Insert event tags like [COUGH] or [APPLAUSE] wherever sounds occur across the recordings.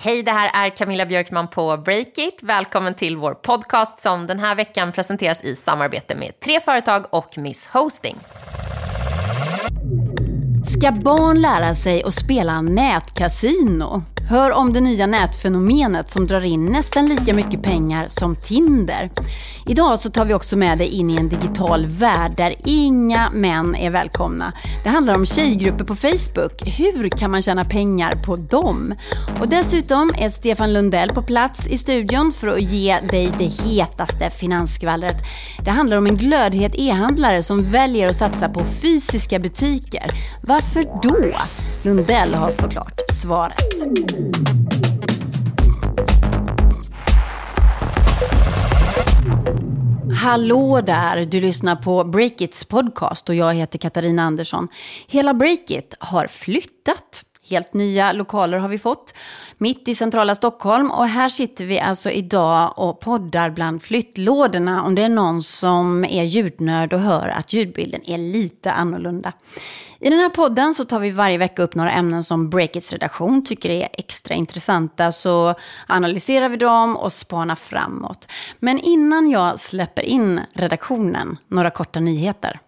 Hej, det här är Camilla Björkman på Breakit. Välkommen till vår podcast som den här veckan presenteras i samarbete med tre företag och Miss Hosting. Ska barn lära sig att spela nätkasino? Hör om det nya nätfenomenet som drar in nästan lika mycket pengar som Tinder. Idag så tar vi också med dig in i en digital värld där inga män är välkomna. Det handlar om tjejgrupper på Facebook. Hur kan man tjäna pengar på dem? Och dessutom är Stefan Lundell på plats i studion för att ge dig det hetaste finansskvallret. Det handlar om en glödhet e-handlare som väljer att satsa på fysiska butiker. Varför då? Lundell har såklart svaret. Hallå där! Du lyssnar på Breakits podcast och jag heter Katarina Andersson. Hela Breakit har flyttat. Helt nya lokaler har vi fått, mitt i centrala Stockholm. Och här sitter vi alltså idag och poddar bland flyttlådorna om det är någon som är ljudnörd och hör att ljudbilden är lite annorlunda. I den här podden så tar vi varje vecka upp några ämnen som Breakits redaktion tycker är extra intressanta. Så analyserar vi dem och spanar framåt. Men innan jag släpper in redaktionen, några korta nyheter.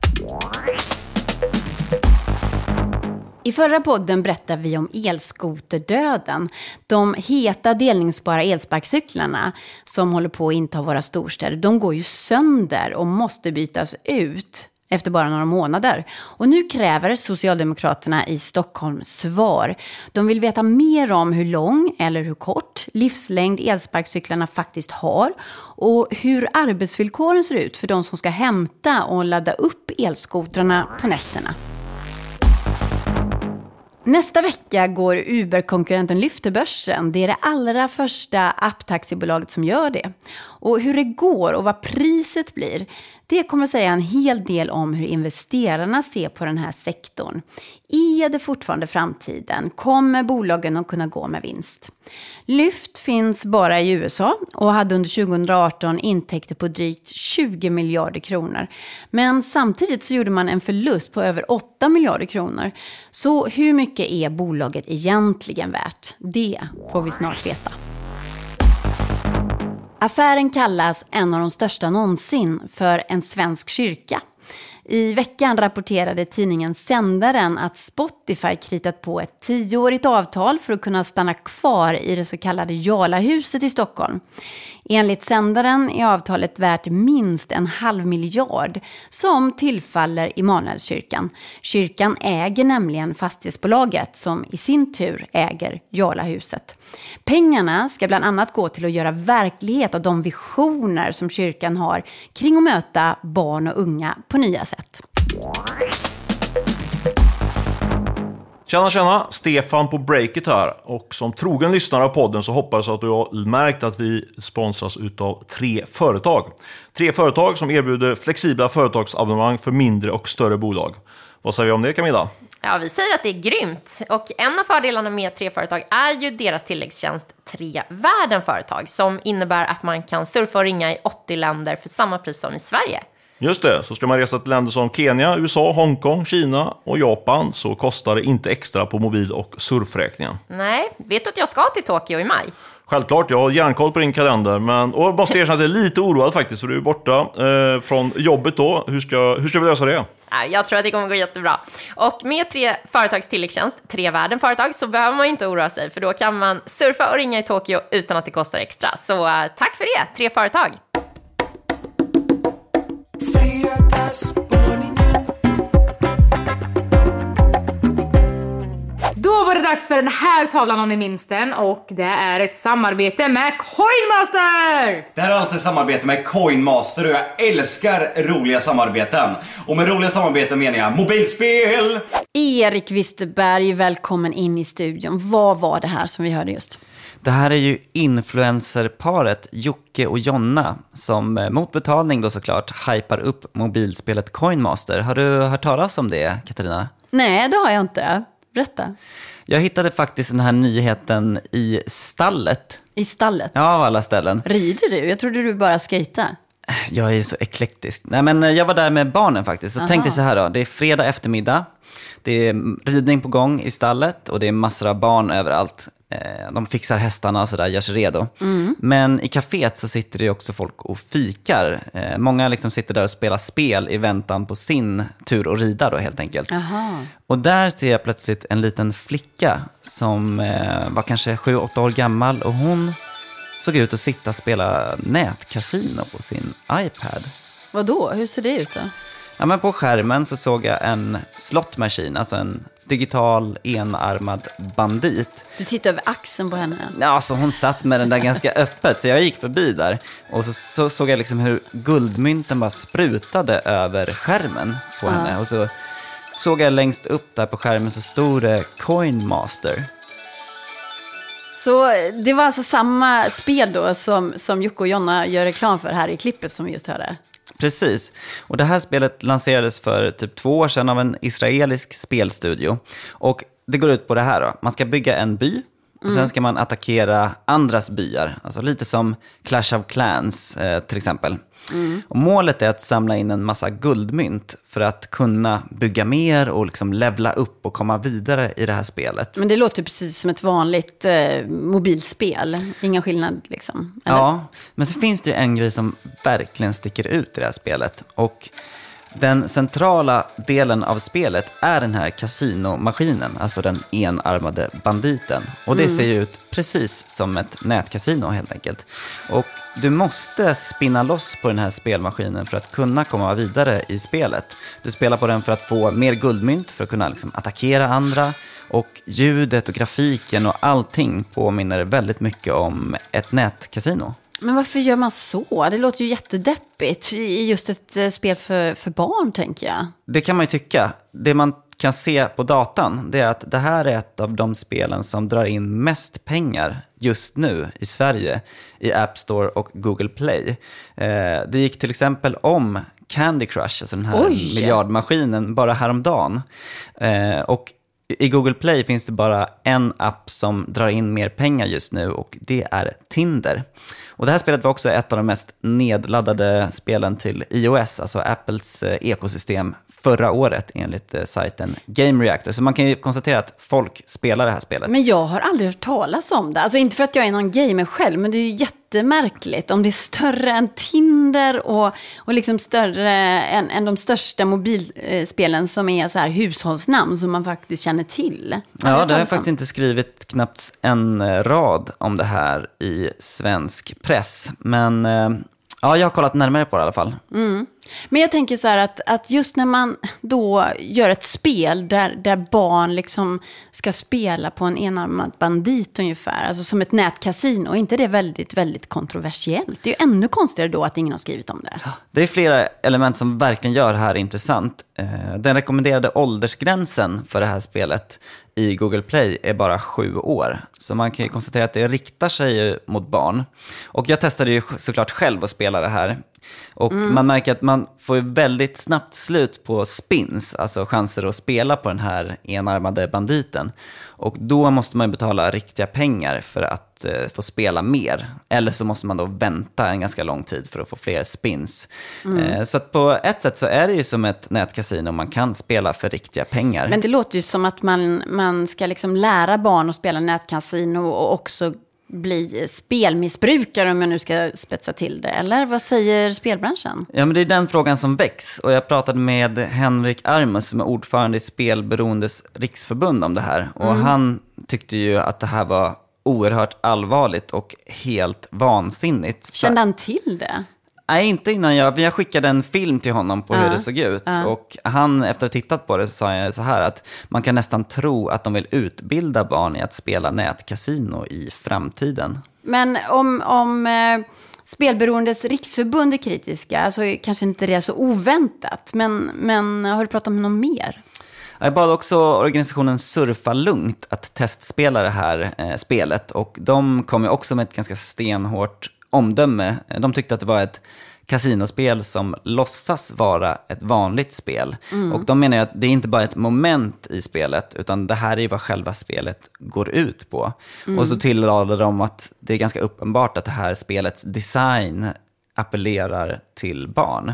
I förra podden berättade vi om elskoterdöden. De heta delningsbara elsparkcyklarna som håller på att inta våra storstäder, de går ju sönder och måste bytas ut efter bara några månader. Och nu kräver Socialdemokraterna i Stockholm svar. De vill veta mer om hur lång eller hur kort livslängd elsparkcyklarna faktiskt har och hur arbetsvillkoren ser ut för de som ska hämta och ladda upp elskotrarna på nätterna. Nästa vecka går Uber-konkurrenten Lyft till börsen. Det är det allra första apptaxibolaget som gör det. Och hur det går och vad priset blir, det kommer att säga en hel del om hur investerarna ser på den här sektorn. Är det fortfarande framtiden? Kommer bolagen att kunna gå med vinst? Lyft finns bara i USA och hade under 2018 intäkter på drygt 20 miljarder kronor. Men samtidigt så gjorde man en förlust på över 8 miljarder kronor. Så hur mycket är bolaget egentligen värt? Det får vi snart veta. Affären kallas en av de största någonsin för en svensk kyrka. I veckan rapporterade tidningen Sändaren att Spotify kritat på ett tioårigt avtal för att kunna stanna kvar i det så kallade Jarlahuset i Stockholm. Enligt Sändaren är avtalet värt minst en halv miljard som tillfaller Immanuelskyrkan. Kyrkan äger nämligen fastighetsbolaget som i sin tur äger Jarlahuset. Pengarna ska bland annat gå till att göra verklighet av de visioner som kyrkan har kring att möta barn och unga på nya sätt. Tjena tjena! Stefan på Breakit här. Och som trogen lyssnare av podden så hoppas jag att du har märkt att vi sponsras utav tre företag. Tre företag som erbjuder flexibla företagsabonnemang för mindre och större bolag. Vad säger vi om det Camilla? Ja, vi säger att det är grymt. Och en av fördelarna med tre företag är ju deras tilläggstjänst Tre Världen Företag som innebär att man kan surfa och ringa i 80 länder för samma pris som i Sverige. Just det, så ska man resa till länder som Kenya, USA, Hongkong, Kina och Japan så kostar det inte extra på mobil och surfräkningen. Nej, vet du att jag ska till Tokyo i maj? Självklart, jag har järnkoll på din kalender. Men, och jag måste erkänna att jag är lite oroad faktiskt, för du är borta eh, från jobbet då. Hur ska, hur ska vi lösa det? Jag tror att det kommer gå jättebra. Och med tre företags tilläggstjänst, tre världen företag, så behöver man inte oroa sig, för då kan man surfa och ringa i Tokyo utan att det kostar extra. Så uh, tack för det, tre företag! Dags för den här tavlan om ni minns den och det är ett samarbete med Coinmaster! Det här är alltså ett samarbete med Coinmaster och jag älskar roliga samarbeten. Och med roliga samarbeten menar jag mobilspel! Erik Wisterberg, välkommen in i studion. Vad var det här som vi hörde just? Det här är ju influencerparet Jocke och Jonna som eh, mot betalning då såklart hypar upp mobilspelet Coinmaster. Har du hört talas om det, Katarina? Nej, det har jag inte. Berätta. Jag hittade faktiskt den här nyheten i stallet. I stallet? Ja, av alla ställen. Rider du? Jag trodde du bara skejtade. Jag är så eklektisk. Nej, men eh, jag var där med barnen faktiskt. Så tänkte så här då, det är fredag eftermiddag. Det är ridning på gång i stallet och det är massor av barn överallt. Eh, de fixar hästarna och sådär, gör sig redo. Men i kaféet så sitter det ju också folk och fikar. Eh, många liksom sitter där och spelar spel i väntan på sin tur att rida då helt enkelt. Jaha. Och där ser jag plötsligt en liten flicka som eh, var kanske 7-8 år gammal och hon såg ut att sitta och spela nätkasino på sin iPad. Vad då? Hur ser det ut då? Ja, men på skärmen så såg jag en slot machine, alltså en digital enarmad bandit. Du tittar över axeln på henne. Ja, alltså hon satt med den där ganska [LAUGHS] öppet, så jag gick förbi där. Och så, så såg jag liksom hur guldmynten bara sprutade över skärmen på henne. Och så såg jag längst upp där på skärmen så stod det Coinmaster. Så det var alltså samma spel då som, som Jocke och Jonna gör reklam för här i klippet som vi just hörde? Precis. Och det här spelet lanserades för typ två år sedan av en israelisk spelstudio. Och det går ut på det här då. Man ska bygga en by och sen ska man attackera andras byar. Alltså lite som Clash of Clans eh, till exempel. Och målet är att samla in en massa guldmynt för att kunna bygga mer och liksom levla upp och komma vidare i det här spelet. Men det låter precis som ett vanligt eh, mobilspel. Ingen skillnad liksom. Eller? Ja, men så finns det ju en grej som verkligen sticker ut i det här spelet. Och den centrala delen av spelet är den här kasinomaskinen, alltså den enarmade banditen. Och det ser ju ut precis som ett nätkasino helt enkelt. Och du måste spinna loss på den här spelmaskinen för att kunna komma vidare i spelet. Du spelar på den för att få mer guldmynt, för att kunna liksom attackera andra. Och ljudet och grafiken och allting påminner väldigt mycket om ett nätkasino. Men varför gör man så? Det låter ju jättedeppigt i just ett eh, spel för, för barn, tänker jag. Det kan man ju tycka. Det man kan se på datan, det är att det här är ett av de spelen som drar in mest pengar just nu i Sverige i App Store och Google Play. Eh, det gick till exempel om Candy Crush, alltså den här Oj! miljardmaskinen, bara häromdagen. Eh, och i Google Play finns det bara en app som drar in mer pengar just nu och det är Tinder. Och det här spelet var också ett av de mest nedladdade spelen till iOS, alltså Apples eh, ekosystem, förra året enligt eh, sajten Game Reactor. Så man kan ju konstatera att folk spelar det här spelet. Men jag har aldrig hört talas om det. Alltså inte för att jag är någon gamer själv, men det är ju jättemärkligt. Om det är större än Tinder och, och liksom större än, än de största mobilspelen som är så här hushållsnamn som man faktiskt känner till. Har Ja, det har jag faktiskt inte skrivit knappt en eh, rad om det här i svensk press. Men eh, ja, jag har kollat närmare på det i alla fall. Mm. Men jag tänker så här att, att just när man då gör ett spel där, där barn liksom ska spela på en enarmad bandit ungefär, alltså som ett nätkasino, är inte det väldigt, väldigt kontroversiellt? Det är ju ännu konstigare då att ingen har skrivit om det. Det är flera element som verkligen gör det här intressant. Eh, Den rekommenderade åldersgränsen för det här spelet i Google Play är bara sju år. Så man kan ju konstatera att det riktar sig mot barn. Och jag testade ju såklart själv att spela det här. Och man märker att man får ju väldigt snabbt slut på spins, alltså chanser att spela på den här enarmade banditen. Och då måste man betala riktiga pengar för att eh, få spela mer. Eller så måste man då vänta en ganska lång tid för att få fler spins. Eh, så på ett sätt så är det ju som ett nätkasino, man kan spela för riktiga pengar. Men det låter ju som att man, man ska liksom lära barn att spela nätkasino och också bli spelmissbrukare om jag nu ska spetsa till det. Eller vad säger spelbranschen? Ja, men det är den frågan som väcks. Och jag pratade med Henrik Armus som är ordförande i Spelberoendes riksförbund om det här. Och han tyckte ju att det här var oerhört allvarligt och helt vansinnigt. Kände han till det? Nej, inte innan jag, jag skickade en film till honom på hur det såg ut. Och han, efter att ha tittat på det, så sa jag så här att man kan nästan tro att de vill utbilda barn i att spela nätkasino i framtiden. Men om, om eh, Spelberoendes riksförbund är kritiska så är kanske inte det så oväntat. Men, men har du pratat om något mer? Jag bad också organisationen Surfa Lugnt att testspela det här eh, spelet och de kom ju också med ett ganska stenhårt omdöme. De tyckte att det var ett kasinospel som låtsas vara ett vanligt spel. Och de menar ju att det är inte bara ett moment i spelet, utan det här är ju vad själva spelet går ut på. Och så tillade de att det är ganska uppenbart att det här spelets design appellerar till barn.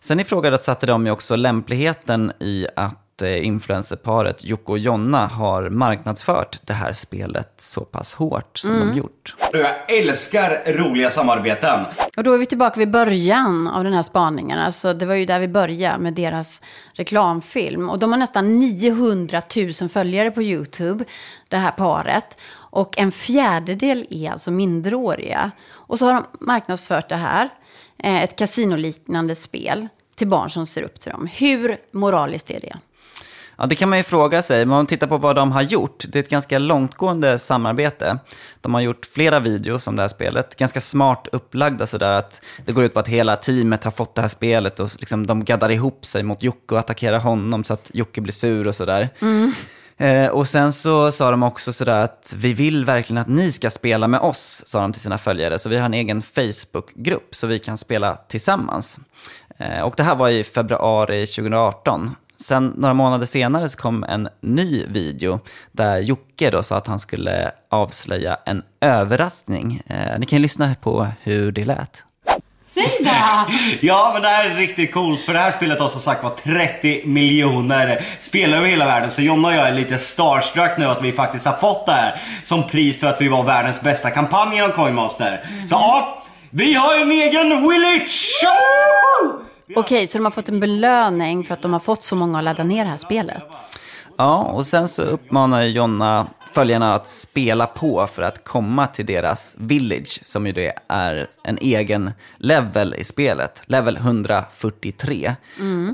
Sen ifrågasatte de ju också lämpligheten i att att eh, influencerparet Jocke och Jonna har marknadsfört det här spelet så pass hårt som de gjort. Jag älskar roliga samarbeten. Och då är vi tillbaka vid början av den här spaningen. Alltså, det var ju där vi började med deras reklamfilm. Och de har nästan 900 000 följare på YouTube, det här paret. Och en fjärdedel är alltså minderåriga. Och så har de marknadsfört det här, eh, ett kasinoliknande spel, till barn som ser upp till dem. Hur moraliskt är det? Ja, det kan man ju fråga sig. Men om man tittar på vad de har gjort, det är ett ganska långtgående samarbete. De har gjort flera videos om det här spelet, ganska smart upplagda sådär att det går ut på att hela teamet har fått det här spelet och liksom de gaddar ihop sig mot Jocke och attackerar honom så att Jocke blir sur och sådär. Eh, och sen så sa de också sådär att vi vill verkligen att ni ska spela med oss, sa de till sina följare. Så vi har en egen Facebookgrupp så vi kan spela tillsammans. Eh, och det här var i februari 2018. Sen några månader senare så kom en ny video där Jocke då sa att han skulle avslöja en överraskning. Eh, ni kan ju lyssna på hur det lät. Säg det! [LAUGHS] Ja men det här är riktigt coolt för det här spelet har som sagt var 30 miljoner spelare över hela världen. Så Jonna och jag är lite starstruck nu att vi faktiskt har fått det här som pris för att vi var världens bästa kampanj genom Coinmaster. Så ja, vi har en egen Willage! Okej, så de har fått en belöning för att de har fått så många att ladda ner det här spelet. Ja, och sen så uppmanar Jonna följarna att spela på för att komma till deras village, som ju det är en egen level i spelet, level 143.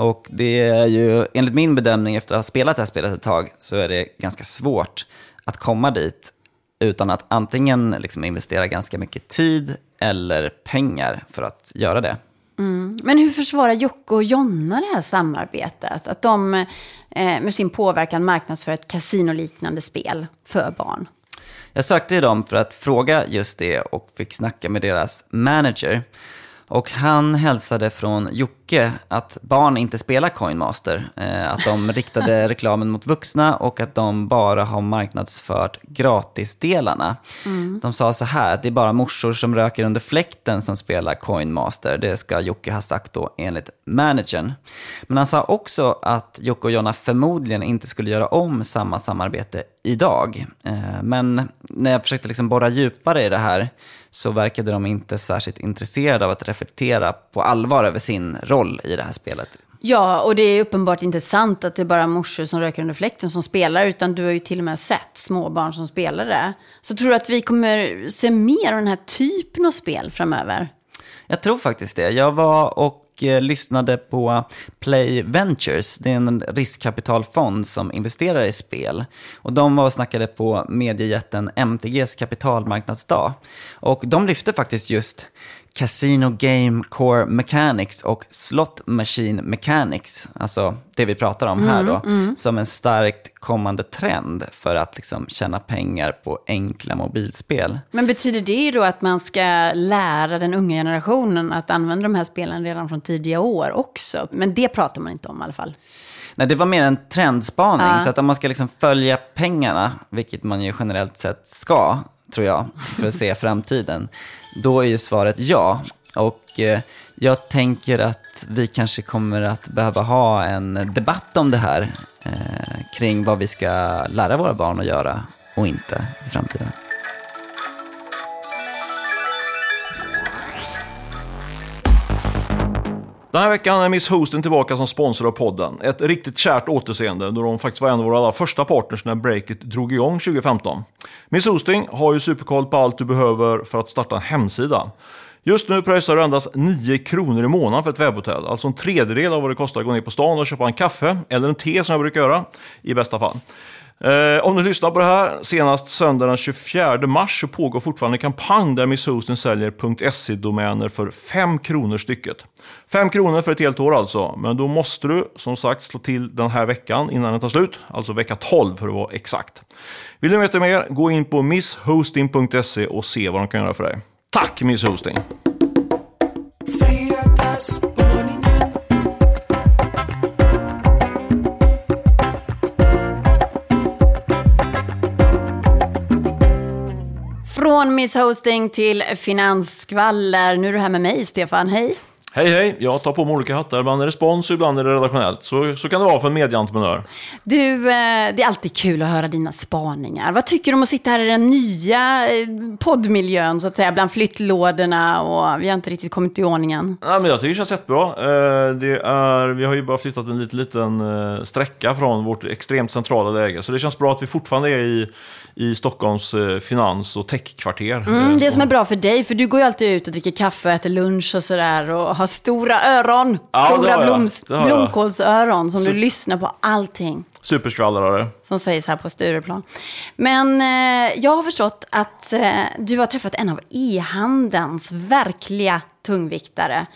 Och det är ju, enligt min bedömning efter att ha spelat det här spelet ett tag, så är det ganska svårt att komma dit utan att antingen liksom investera ganska mycket tid eller pengar för att göra det. Mm. Men hur försvarar Jocke och Jonna det här samarbetet? Att de eh, med sin påverkan marknadsför ett kasinoliknande spel för barn. Jag sökte ju dem för att fråga just det och fick snacka med deras manager. Och han hälsade från Jocke att barn inte spelar Coinmaster. Eh, att de riktade [LAUGHS] reklamen mot vuxna och att de bara har marknadsfört gratisdelarna. De sa så här, att det är bara morsor som röker under fläkten som spelar Coinmaster. Det ska Jocke ha sagt då enligt managern. Men han sa också att Jocke och Jonna förmodligen inte skulle göra om samma samarbete idag. Eh, Men när jag försökte liksom borra djupare i det här så verkade de inte särskilt intresserade av att reflektera på allvar över sin roll i det här spelet. Ja, och det är uppenbart inte sant att det är bara morsor som röker under fläkten som spelar, utan du har ju till och med sett småbarn som spelar det. Så tror du att vi kommer se mer av den här typen av spel framöver? Jag tror faktiskt det. Jag var och och eh, lyssnade på Play Ventures. Det är en riskkapitalfond som investerar i spel. Och de var och snackade på mediejätten MTGs kapitalmarknadsdag. Och de lyfte faktiskt just Casino Game Core Mechanics och Slot Machine Mechanics, alltså det vi pratar om här då, som en starkt kommande trend för att liksom tjäna pengar på enkla mobilspel. Men betyder det då att man ska lära den unga generationen att använda de här spelen redan från tidiga år också? Men det pratar man inte om i alla fall. Nej, det var mer en trendspaning. Ja. Så att om man ska liksom följa pengarna, vilket man ju generellt sett ska, tror jag, för att se [LAUGHS] framtiden, då är ju svaret ja. Och eh, jag tänker att vi kanske kommer att behöva ha en debatt om det här, eh, kring vad vi ska lära våra barn att göra och inte i framtiden. Den här veckan är Miss Hosten tillbaka som sponsor av podden. Ett riktigt kärt återseende då de faktiskt var en av våra allra första partners när breaket drog igång 2015. Miss Hosting har ju superkoll på allt du behöver för att starta en hemsida. Just nu pröjsar du endast 9 kronor i månaden för ett webbhotell. Alltså en tredjedel av vad det kostar att gå ner på stan och köpa en kaffe eller en te som jag brukar göra i bästa fall. Eh, om du lyssnar på det här senast söndag den 24 mars så pågår fortfarande en kampanj där Miss Hosten säljer .se-domäner för 5 kronor stycket. 5 kronor för ett helt år alltså, men då måste du som sagt slå till den här veckan innan den tar slut, alltså vecka 12 för att vara exakt. Vill du veta mer, gå in på misshosting.se och se vad de kan göra för dig. Tack Miss Hosting! Från Miss Hosting till finansskvaller. Nu är du här med mig, Stefan. Hej. Hej hej, jag tar på mig olika hattar. Ibland är det spons, ibland är det redaktionellt. Så, så kan det vara för en medieentreprenör. Du, eh, det är alltid kul att höra dina spaningar. Vad tycker du om att sitta här i den nya eh, poddmiljön, så att säga, bland flyttlådorna och vi har inte riktigt kommit i ordningen? Ja, men jag tycker det känns jättebra. Eh, Det är, vi har ju bara flyttat en liten, liten sträcka från vårt extremt centrala läge. Så det känns bra att vi fortfarande är i, i Stockholms eh, finans och techkvarter. Mm, det Eh, som är bra för dig, för du går ju alltid ut och dricker kaffe och äter lunch och sådär och har stora öron. Ja, stora bloms, blomkålsöron som Så- du lyssnar på allting. Superskvallrare. som sägs här på Stureplan. Men eh, jag har förstått att eh, du har träffat en av e-handelns verkliga tungviktare,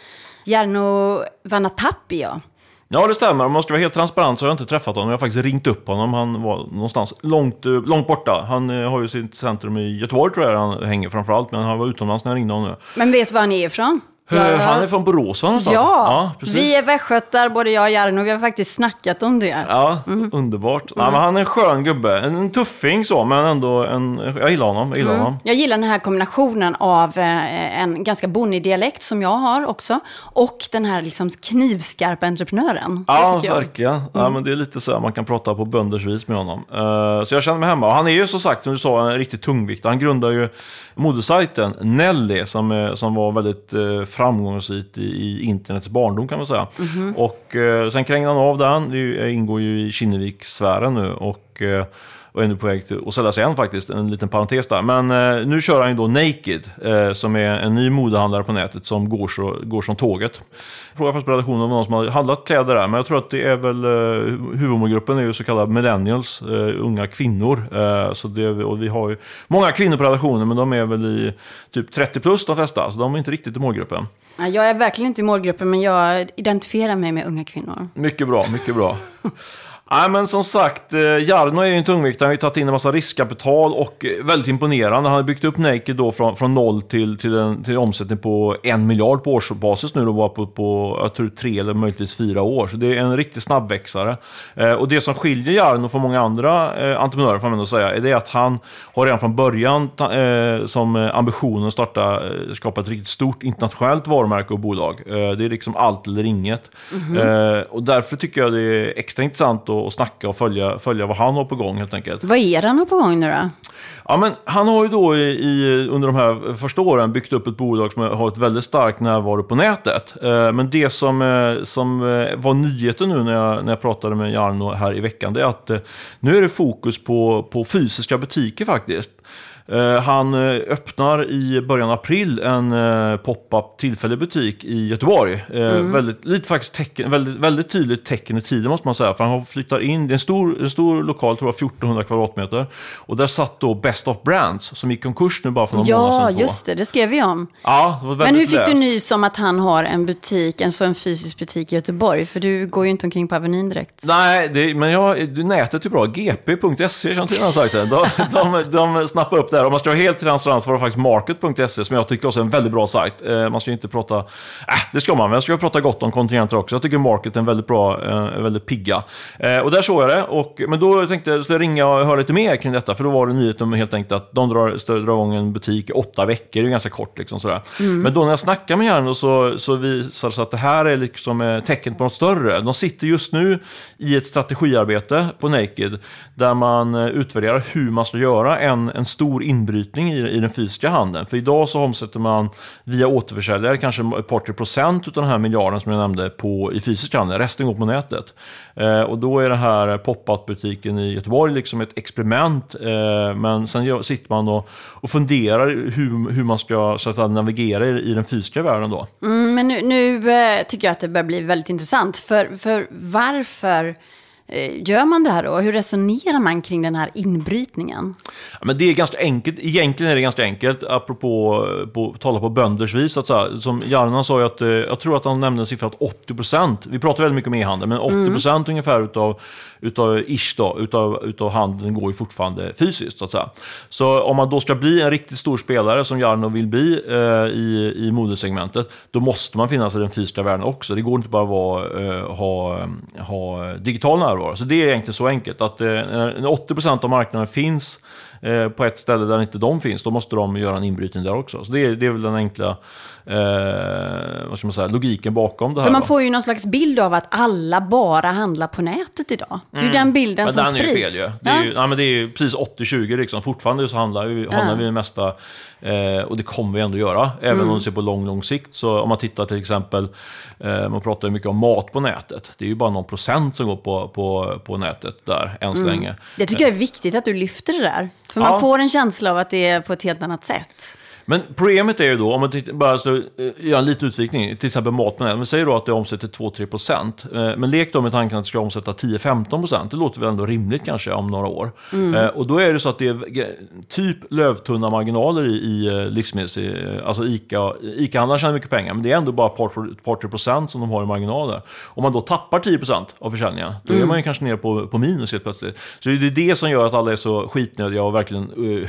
Jarno Vanatapio. Ja, det stämmer. Om man ska vara helt transparent så har jag inte träffat honom. Jag har faktiskt ringt upp honom. Han var någonstans långt, eh, långt borta. Han eh, har ju sitt centrum i Göteborg tror jag han hänger framförallt. Men han var utomlands när jag ringde honom. Men vet du var han är ifrån? Han är från Borås va, någonstans? Ja, precis. vi är västgötar, både jag och Jarno. Vi har faktiskt snackat om det. Ja, underbart. Ja, men han är en skön gubbe. En, tuffing så, men ändå en... Jag gillar honom. Jag gillar honom. Jag gillar den här kombinationen av eh, en ganska bonnig dialekt som jag har också och den här liksom knivskarpa entreprenören. Ja, verkligen. Ja, men det är lite så här man kan prata på bönders vis med honom. Eh, så jag känner mig hemma. Och han är ju som sagt, som du sa, en riktig tungviktare. Han grundade ju modesajten Nelly som, som var väldigt eh, framgångsrikt i, i internets barndom kan man säga. Och eh, sen krängde han av den. Det ingår ju i Kinnevik-sfären nu. Och, eh, och är nu på väg att sälja sig igen faktiskt, en liten parentes där. Men eh, nu kör han ju då Naked, eh, som är en ny modehandlare på nätet som går, så, går som tåget. Fråga först på redaktionen om någon som har handlat kläder där, men jag tror att det är väl, eh, huvudmålgruppen är ju så kallade millennials, eh, unga kvinnor. Eh, så det, och vi har ju många kvinnor på redaktionen, men de är väl i typ 30 plus de flesta, så de är inte riktigt i målgruppen. Ja, Jag är verkligen inte i målgruppen, men jag identifierar mig med unga kvinnor. Mycket bra, mycket bra. [LAUGHS] Nej, men som sagt, eh, Jarno är ju en tungviktare. Han har ju tagit in en massa riskkapital och eh, väldigt imponerande. Han har byggt upp Naked då från, från noll till, till, en, till omsättning på en miljard på årsbasis nu då bara på, på jag tror tre eller möjligtvis fyra år. Så det är en riktig snabbväxare. Eh, och det som skiljer Jarno från många andra eh, entreprenörer får man ändå säga, är det att han har redan från början ta, eh, som ambition att starta, eh, skapa ett riktigt stort internationellt varumärke och bolag. Det är liksom allt eller inget. Eh, och därför tycker jag det är extra intressant att, att snacka och följa, följa vad han har på gång helt enkelt. Vad är han har på gång nu då? Ja, men han har ju då i, i, under de här första åren byggt upp ett bolag som har ett väldigt stark närvaro på nätet. Eh, men det som, eh, som eh, var nyheten nu när jag, när jag pratade med Jarno här i veckan, det är att nu är det fokus på, på fysiska butiker faktiskt. Eh, Han eh, öppnar i början av april en eh, pop-up tillfällig butik i Göteborg. Eh, Väldigt, lite faktiskt tecken, väldigt, väldigt tydligt tecken i tiden måste man säga. För han har flyttat in, det är en stor, en stor lokal, tror jag 1400 kvadratmeter. Och där satt då Best of Brands som gick konkurs nu bara för några månader Ja, sedan. just det. Det skrev vi om. Ja, det Men hur fick du läst. nys om att han har en butik, en sån fysisk butik i Göteborg? För du går ju inte omkring på Avenyn direkt. Nej, det, men jag, du, nätet är bra. gp.se, känner du till den sajten? De, de, de snappar upp det här. Om man ska vara helt transparent så var det faktiskt market.se som jag tycker också är en väldigt bra sajt. Eh, man ska ju inte prata... Äh, det ska man, men jag ska prata gott om kontingenter också. Jag tycker Market är en väldigt bra, eh, väldigt pigga. Eh, och där såg jag det. Och, men då tänkte jag, skulle jag ringa och höra lite mer kring detta. För då var det nyheten helt enkelt att de drar, drar igång en butik i åtta veckor. Det är ganska kort liksom sådär. Men då när jag snackade med Jarno så, så visade det sig att det här är liksom tecken på något större. De sitter just nu i ett strategiarbete på Naked där man utvärderar hur man ska göra en, en stor inbrytning i, i den fysiska handeln. För idag så omsätter man via återförsäljare kanske ett par tre procent av den här miljarden som jag nämnde på, i fysisk handel. Resten går på nätet. Eh, och då är den här pop-up-butiken i Göteborg liksom ett experiment. Eh, men sen sitter man och, och funderar hur, hur man ska så att navigera i, i den fysiska världen då. Mm, men nu, nu eh, tycker jag att det börjar bli väldigt intressant. För, för varför gör man det här då? Hur resonerar man kring den här inbrytningen? Ja, men det är ganska enkelt. Egentligen är det ganska enkelt, apropå eh, på, tala på bönders vis. Så att säga. Som Jarnan sa ju att, eh, jag tror att han nämnde en siffra att 80%, vi pratar väldigt mycket om e-handel, men 80% ungefär utav, utav ish då, utav, utav handeln går ju fortfarande fysiskt. Så, att säga. så om man då ska bli en riktigt stor spelare som Jarno vill bli eh, i, i modesegmentet, då måste man finnas i den fysiska världen också. Det går inte bara att vara, eh, ha, ha digital närvaro. Så det är egentligen så enkelt att eh, 80% av marknaden finns eh, på ett ställe där inte de finns, då måste de göra en inbrytning där också. Så det är, det är väl den enkla eh, vad ska man säga, logiken bakom det här. För man då. får ju någon slags bild av att alla bara handlar på nätet idag. Det är ju den bilden Men som den är sprids. fel ju. Det är, ju, nej, men det är ju precis 80-20 liksom. Fortfarande så handlar, vi- handlar vi det mesta, eh, och det kommer vi ändå göra, även Mm. om du ser på lång, lång sikt. Så om man tittar till exempel, eh, man pratar ju mycket om mat på nätet. Det är ju bara någon procent som går på, på, på nätet där, än så Mm. länge. Det tycker jag är viktigt att du lyfter det där. För man Ja. får en känsla av att det är på ett helt annat sätt. Men problemet är ju då, om man tittar, bara så, eh, gör en liten utvikning, till exempel mat på nätet. Men säg då att det omsätter 2-3%. Eh, Men lek då med tanken att det ska omsätta 10-15%. Det låter väl ändå rimligt kanske om några år. Eh, Och då är det så att det är typ lövtunna marginaler i, i livsmedels... Alltså Ica, Ica-handlaren tjänar mycket pengar, men det är ändå bara ett par, par tre procent som de har i marginaler. Om man då tappar 10% av försäljningen, då är man ju kanske nere på, på minus helt plötsligt. Så det är det som gör att alla är så skitnödiga och verkligen... [LAUGHS]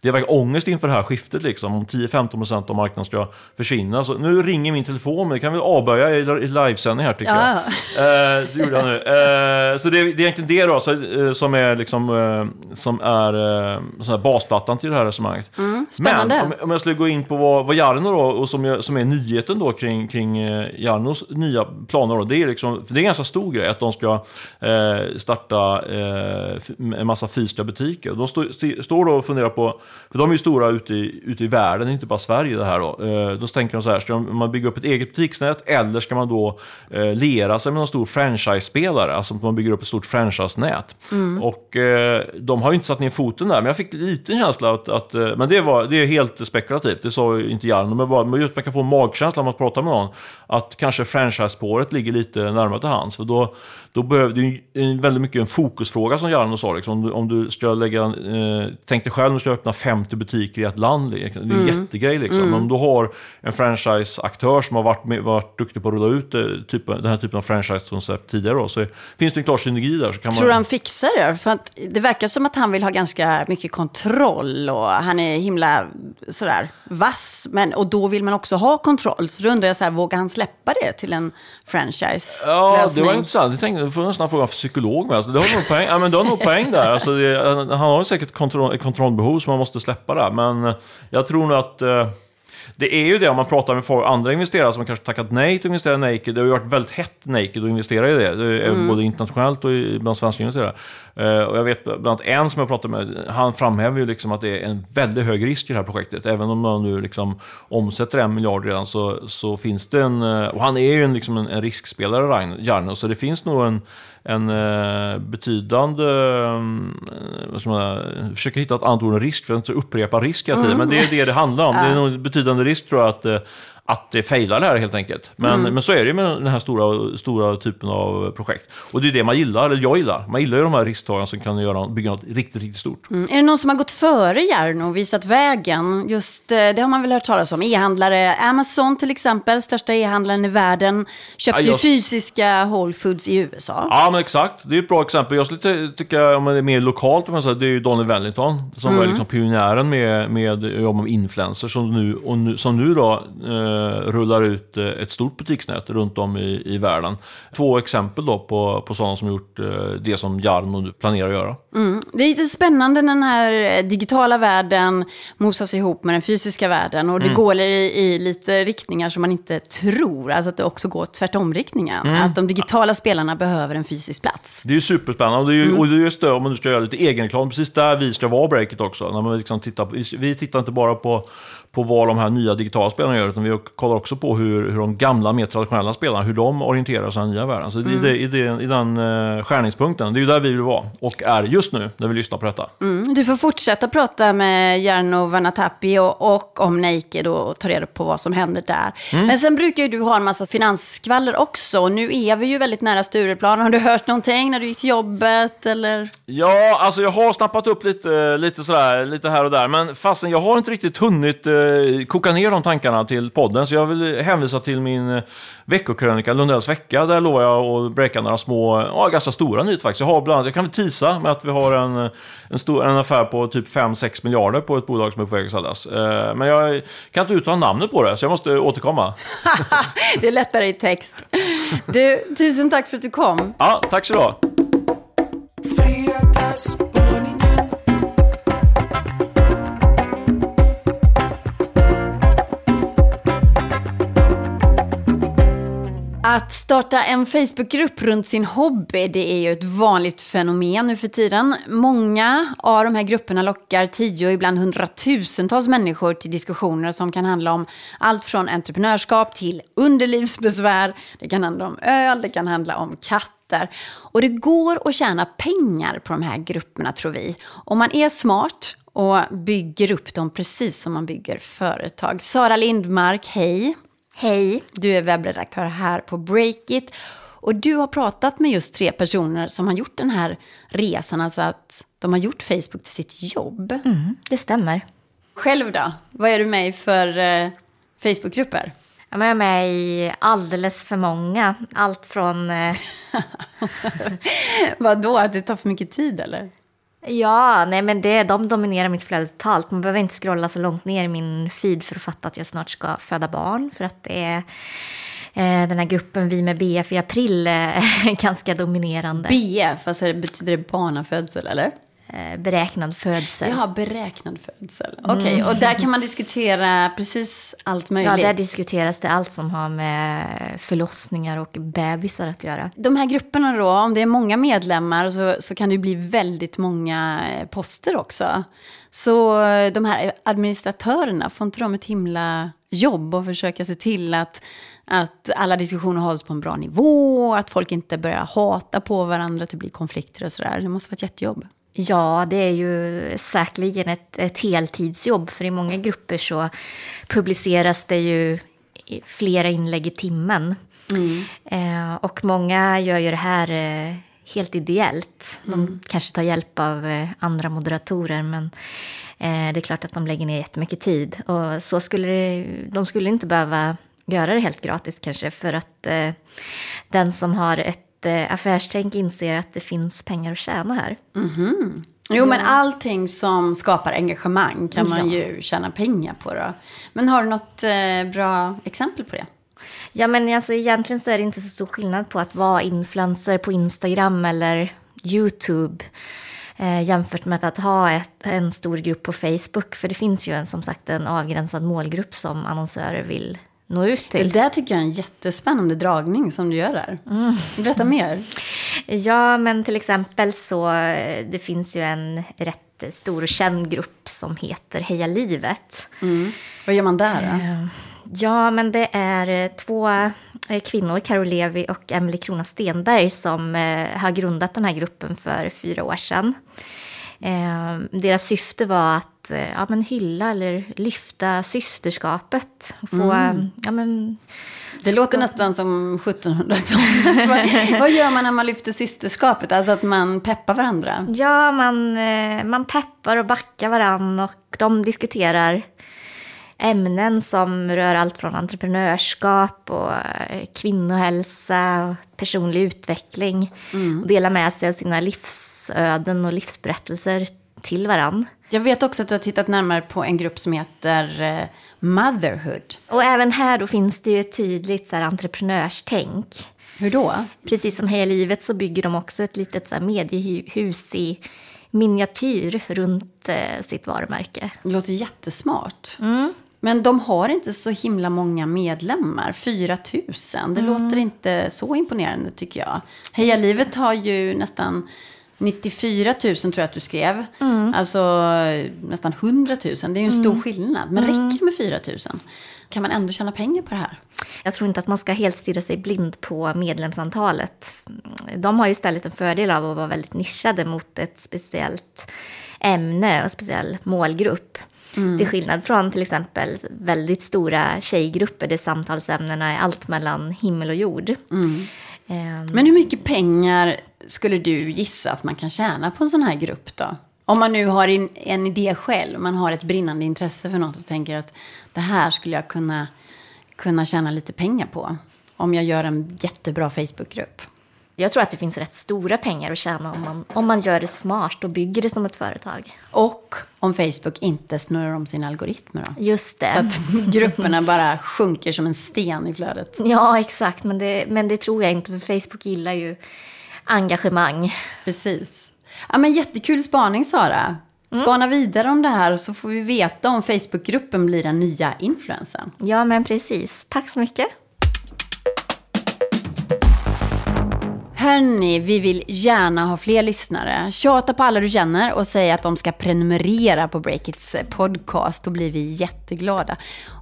det är verkligen ångest inför det här skiftet liksom. Om 10-15% av marknaden ska försvinna. Så nu ringer min telefon, men det kan vi avböja i, livesändning här tycker Ja. jag. Eh, så gjorde jag nu. Eh, så det, är- det är egentligen det då, så, eh, som är, liksom, eh, som är eh, sån här basplattan till det här resonemanget. Mm, spännande. Men om, om jag skulle gå in på vad, vad Jarno då, och som, jag, som är nyheten då kring, kring Jarnos nya planer då, det är liksom, för det är en ganska stor grej att de ska eh, starta en massa fysiska butiker. De stå, står då och funderar på, för de är ju stora ute i, ute i världen, inte bara Sverige det här då. Eh, då tänker de så här, ska man bygga upp ett eget butiksnät eller ska man då eh, lera sig med någon stor franchise-spelare, alltså att man bygger upp ett stort franchise-nät. Och eh, de har ju inte satt ner foten där, men jag fick lite känsla att, att men det, var, det är helt spekulativt, det sa ju inte Jarno, men, bara, men just man kan få en magkänsla om man pratar med någon, att kanske franchise-spåret ligger lite närmare till hands, för då, då behöver det är väldigt mycket en fokusfråga som Jarno sa, liksom, om, du, om du ska lägga, eh, tänk dig själv om du ska öppna 50 butiker i ett land, det är en jättegrej liksom, men om du har en franchise-aktör som har varit, med, varit duktig på att rulla ut eh, typ, den här typen av franchise-koncept tidigare då, så finns det en klar synergi där. Så kan Tror man, han fixar det? För att det verkar som att han vill ha ganska mycket kontroll och han är himla sådär vass. Men, och då vill man också ha kontroll. Så då undrar jag så här, vågar han släppa det till en franchise-lösning? Ja, det var intressant. Jag tänkte, du får nästan fråga en psykolog med. Alltså, det har nog poäng, ja, men det har nog poäng där. Alltså, det, han har säkert kontroll, kontrollbehov som man måste släppa där. Men eh, jag tror nog att eh, det är ju det om man pratar med folk, andra investerare som kanske tackat nej till att investera i Naked. Det har ju varit väldigt hett Naked att investera i det. det är Både internationellt och bland svenska investerare. Eh, och jag vet bland annat en som jag pratade med, han framhäver ju liksom att det är en väldigt hög risk i det här projektet. Även om man nu liksom omsätter en miljard redan så, så finns det en... eh, Och han är ju en, liksom en, en riskspelare, Jarno, så det finns nog en, en eh, betydande... eh, vad ska man, försöka hitta ett annat ord än risk, för att inte upprepa risk hela tiden. Men det är det det handlar om. Det är en betydande risk tror jag att, eh, att det failar där helt enkelt. Men, men så är det ju med den här stora, stora typen av projekt. Och det är det man gillar, eller jag gillar. Man gillar ju de här risktagarna som kan göra, bygga något riktigt, riktigt stort. Mm. Är det någon som har gått före Jarno och visat vägen? Just, eh, det har man väl hört talas om. E-handlare, Amazon till exempel, största e-handlaren i världen, köpte Ja, ju jag- fysiska Whole Foods i USA. Ja, men exakt. Det är ett bra exempel. Jag skulle ty- tycka, om det är mer lokalt, om jag säger, det är ju Donny Wellington som var liksom pionjären med, med att jobba med influencers som nu, och nu, som nu då eh, rullar ut eh, ett stort butiksnät runt om i, i världen. Två exempel då på, på sådana som gjort eh, det som Jarno nu planerar att göra. Det är lite spännande när den här eh, digitala världen mosas ihop med den fysiska världen. Och det går i, i lite riktningar som man inte tror. Alltså att det också går tvärtom-riktningen. Att de digitala spelarna behöver en fysisk plats. Det är ju superspännande och det är ju, och det är just det om man nu ska göra lite egenreklam, precis där vi ska vara breaket också. När man liksom tittar vi tittar inte bara på, på vad de här nya digitala spelarna gör, utan vi kollar också på hur, hur de gamla, mer traditionella spelarna, hur de orienterar sig i den nya världen. Så det, är det, i, det, i den uh, skärningspunkten, det är ju där vi vill vara och är just nu när vi lyssnar på detta. Mm. Du får fortsätta prata med Jarno Vanatapi och, och om Naked och ta reda på vad som händer där. Men sen brukar ju du ha en massa finansskvaller också. Och nu är vi ju väldigt nära Stureplan. Har du hört någonting när du gick till jobbet? Eller? Ja, alltså jag har snappat upp lite, lite sådär, lite här och där, men fastän jag har inte riktigt hunnit eh, koka ner de tankarna till podden, så jag vill hänvisa till min eh, veckokrönika Lundells vecka. Där lovar jag att breaka några små, ja, ganska stora nyheter faktiskt. Jag har bland annat, jag kan väl tisa med att vi har en, en, stor, en affär på typ 5-6 miljarder på ett bolag som är på väg att säljas. Eh, men jag kan inte uttala namnet på det, så jag måste återkomma. [LAUGHS] det är lättare i text. Du, tusen tack för att du kom. Ja, tack så du ha. Att starta en Facebookgrupp runt sin hobby, det är ju ett vanligt fenomen nu för tiden. Många av de här grupperna lockar tio ibland hundratusentals människor till diskussioner som kan handla om allt från entreprenörskap till underlivsbesvär. Det kan handla om öl, det kan handla om katter. Och det går att tjäna pengar på de här grupperna tror vi. Om man är smart och bygger upp dem precis som man bygger företag. Sara Lindmark, hej! Hej, du är webbredaktör här på Breakit. Och du har pratat med just tre personer som har gjort den här resan, alltså att de har gjort Facebook till sitt jobb. Mm, det stämmer. Själv då? Vad är du med i för eh, Facebookgrupper? Jag är med i alldeles för många. Allt från... Eh... [LAUGHS] Vadå, att det tar för mycket tid eller? Ja, nej men det, de dominerar mitt flöde totalt. Man behöver inte scrolla så långt ner i min feed för att fatta att jag snart ska föda barn. För att det är eh, den här gruppen Vi med BF i april eh, [LAUGHS] ganska dominerande. BF, alltså betyder det barnafödsel eller? Eh, beräknad födsel. Ja, beräknad födsel. Okej, okay. mm. och där kan man diskutera precis allt möjligt? Ja, där diskuteras det allt som har med förlossningar och bebisar att göra. De här grupperna då, om det är många medlemmar så, så kan det bli väldigt många eh, poster också. Så eh, de här administratörerna, får inte de ett himla jobb och försöka se till att, att alla diskussioner hålls på en bra nivå, att folk inte börjar hata på varandra, att det blir konflikter och sådär. Det måste vara ett jättejobb. Ja, det är ju säkerligen ett, ett heltidsjobb. För i många grupper så publiceras det ju flera inlägg i timmen. Mm. Eh, och många gör ju det här eh, helt ideellt. De mm. kanske tar hjälp av eh, andra moderatorer, men eh, det är klart att de lägger ner jättemycket tid. Och så skulle det, de skulle inte behöva göra det helt gratis kanske, för att eh, den som har ett eh, affärstänk inser att det finns pengar att tjäna här. Mm-hmm. Jo, men allting som skapar engagemang kan man ja. ju tjäna pengar på. Då. Men har du något eh, bra exempel på det? Ja, men alltså, egentligen så är det inte så stor skillnad på att vara influencer på Instagram eller YouTube eh, jämfört med att ha ett, en stor grupp på Facebook. För det finns ju en, som sagt en avgränsad målgrupp som annonsörer vill nå ut till. Det där tycker jag är en jättespännande dragning som du gör där. Mm. Berätta mer. Ja, men till exempel så det finns ju en rätt stor och känd grupp som heter Heja livet. Mm. Vad gör man där då? Eh, ja, men det är två eh, kvinnor, Karo Levi och Emily Krona Stenberg, som eh, har grundat den här gruppen för fyra år sedan. Deras syfte var att Eh, ja, men hylla eller lyfta systerskapet. Och få, mm. ja, men, det låter nästan som 1700-talet. vad, [LAUGHS] vad gör man när man lyfter systerskapet? Alltså att man peppar varandra? Ja, man, eh, man peppar och backar varandra och de diskuterar ämnen som rör allt från entreprenörskap och eh, kvinnohälsa och personlig utveckling. Mm. Och delar med sig av sina livsöden och livsberättelser till varann. Jag vet också att du har tittat närmare på en grupp som heter eh, Motherhood. Och även här då finns det ju ett tydligt så här, entreprenörstänk. Hur då? Precis som Heja Livet så bygger de också ett litet så här, mediehus i miniatyr runt eh, sitt varumärke. Det låter jättesmart. Mm. Men de har inte så himla många medlemmar, 4 000. Det mm. låter inte så imponerande tycker jag. Heja Livet har ju nästan 94 000 tror jag att du skrev. Mm. Alltså nästan 100 000. Det är ju en stor mm. skillnad. Men mm. räcker det med 4 000? Kan man ändå tjäna pengar på det här? Jag tror inte att man ska helt stirra sig blind på medlemsantalet. De har ju istället en fördel av att vara väldigt nischade mot ett speciellt ämne och en speciell målgrupp. Mm. Till skillnad från till exempel väldigt stora tjejgrupper där samtalsämnena är allt mellan himmel och jord. Mm. Um, Men hur mycket pengar skulle du gissa att man kan tjäna på en sån här grupp då? Om man nu har en, en idé själv, man har ett brinnande intresse för något och tänker att det här skulle jag kunna, kunna tjäna lite pengar på. Om jag gör en jättebra Facebookgrupp. Jag tror att det finns rätt stora pengar att tjäna om man, om man gör det smart och bygger det som ett företag. Och om Facebook inte snurrar om sina algoritmer då? Just det. Så att [LAUGHS] grupperna bara sjunker som en sten i flödet. Ja, exakt. Men det, men det tror jag inte, för Facebook gillar ju engagemang. Precis. Ja, men jättekul spaning, Sara. Mm. Spana mm. vidare om det här och så får vi veta om Facebookgruppen blir den nya influensen. Ja, men precis. Tack så mycket. hörni, vi vill gärna ha fler lyssnare. Tjata på alla du känner och säg att de ska prenumerera på Breakits podcast. Då blir vi jätteglada.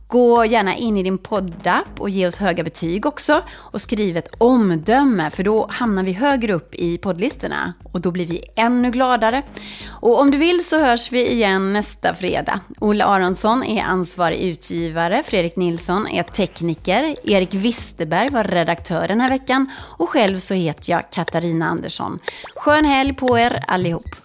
Gå gärna in i din poddapp och ge oss höga betyg också. Och skriv ett omdöme, för då hamnar vi högre upp i poddlistorna. Och då blir vi ännu gladare. Och om du vill så hörs vi igen nästa fredag. Olle Aronsson är ansvarig utgivare, Fredrik Nilsson är tekniker, Erik Wisterberg var redaktör den här veckan och själv så heter jag Katarina Andersson. Skön helg på er allihop!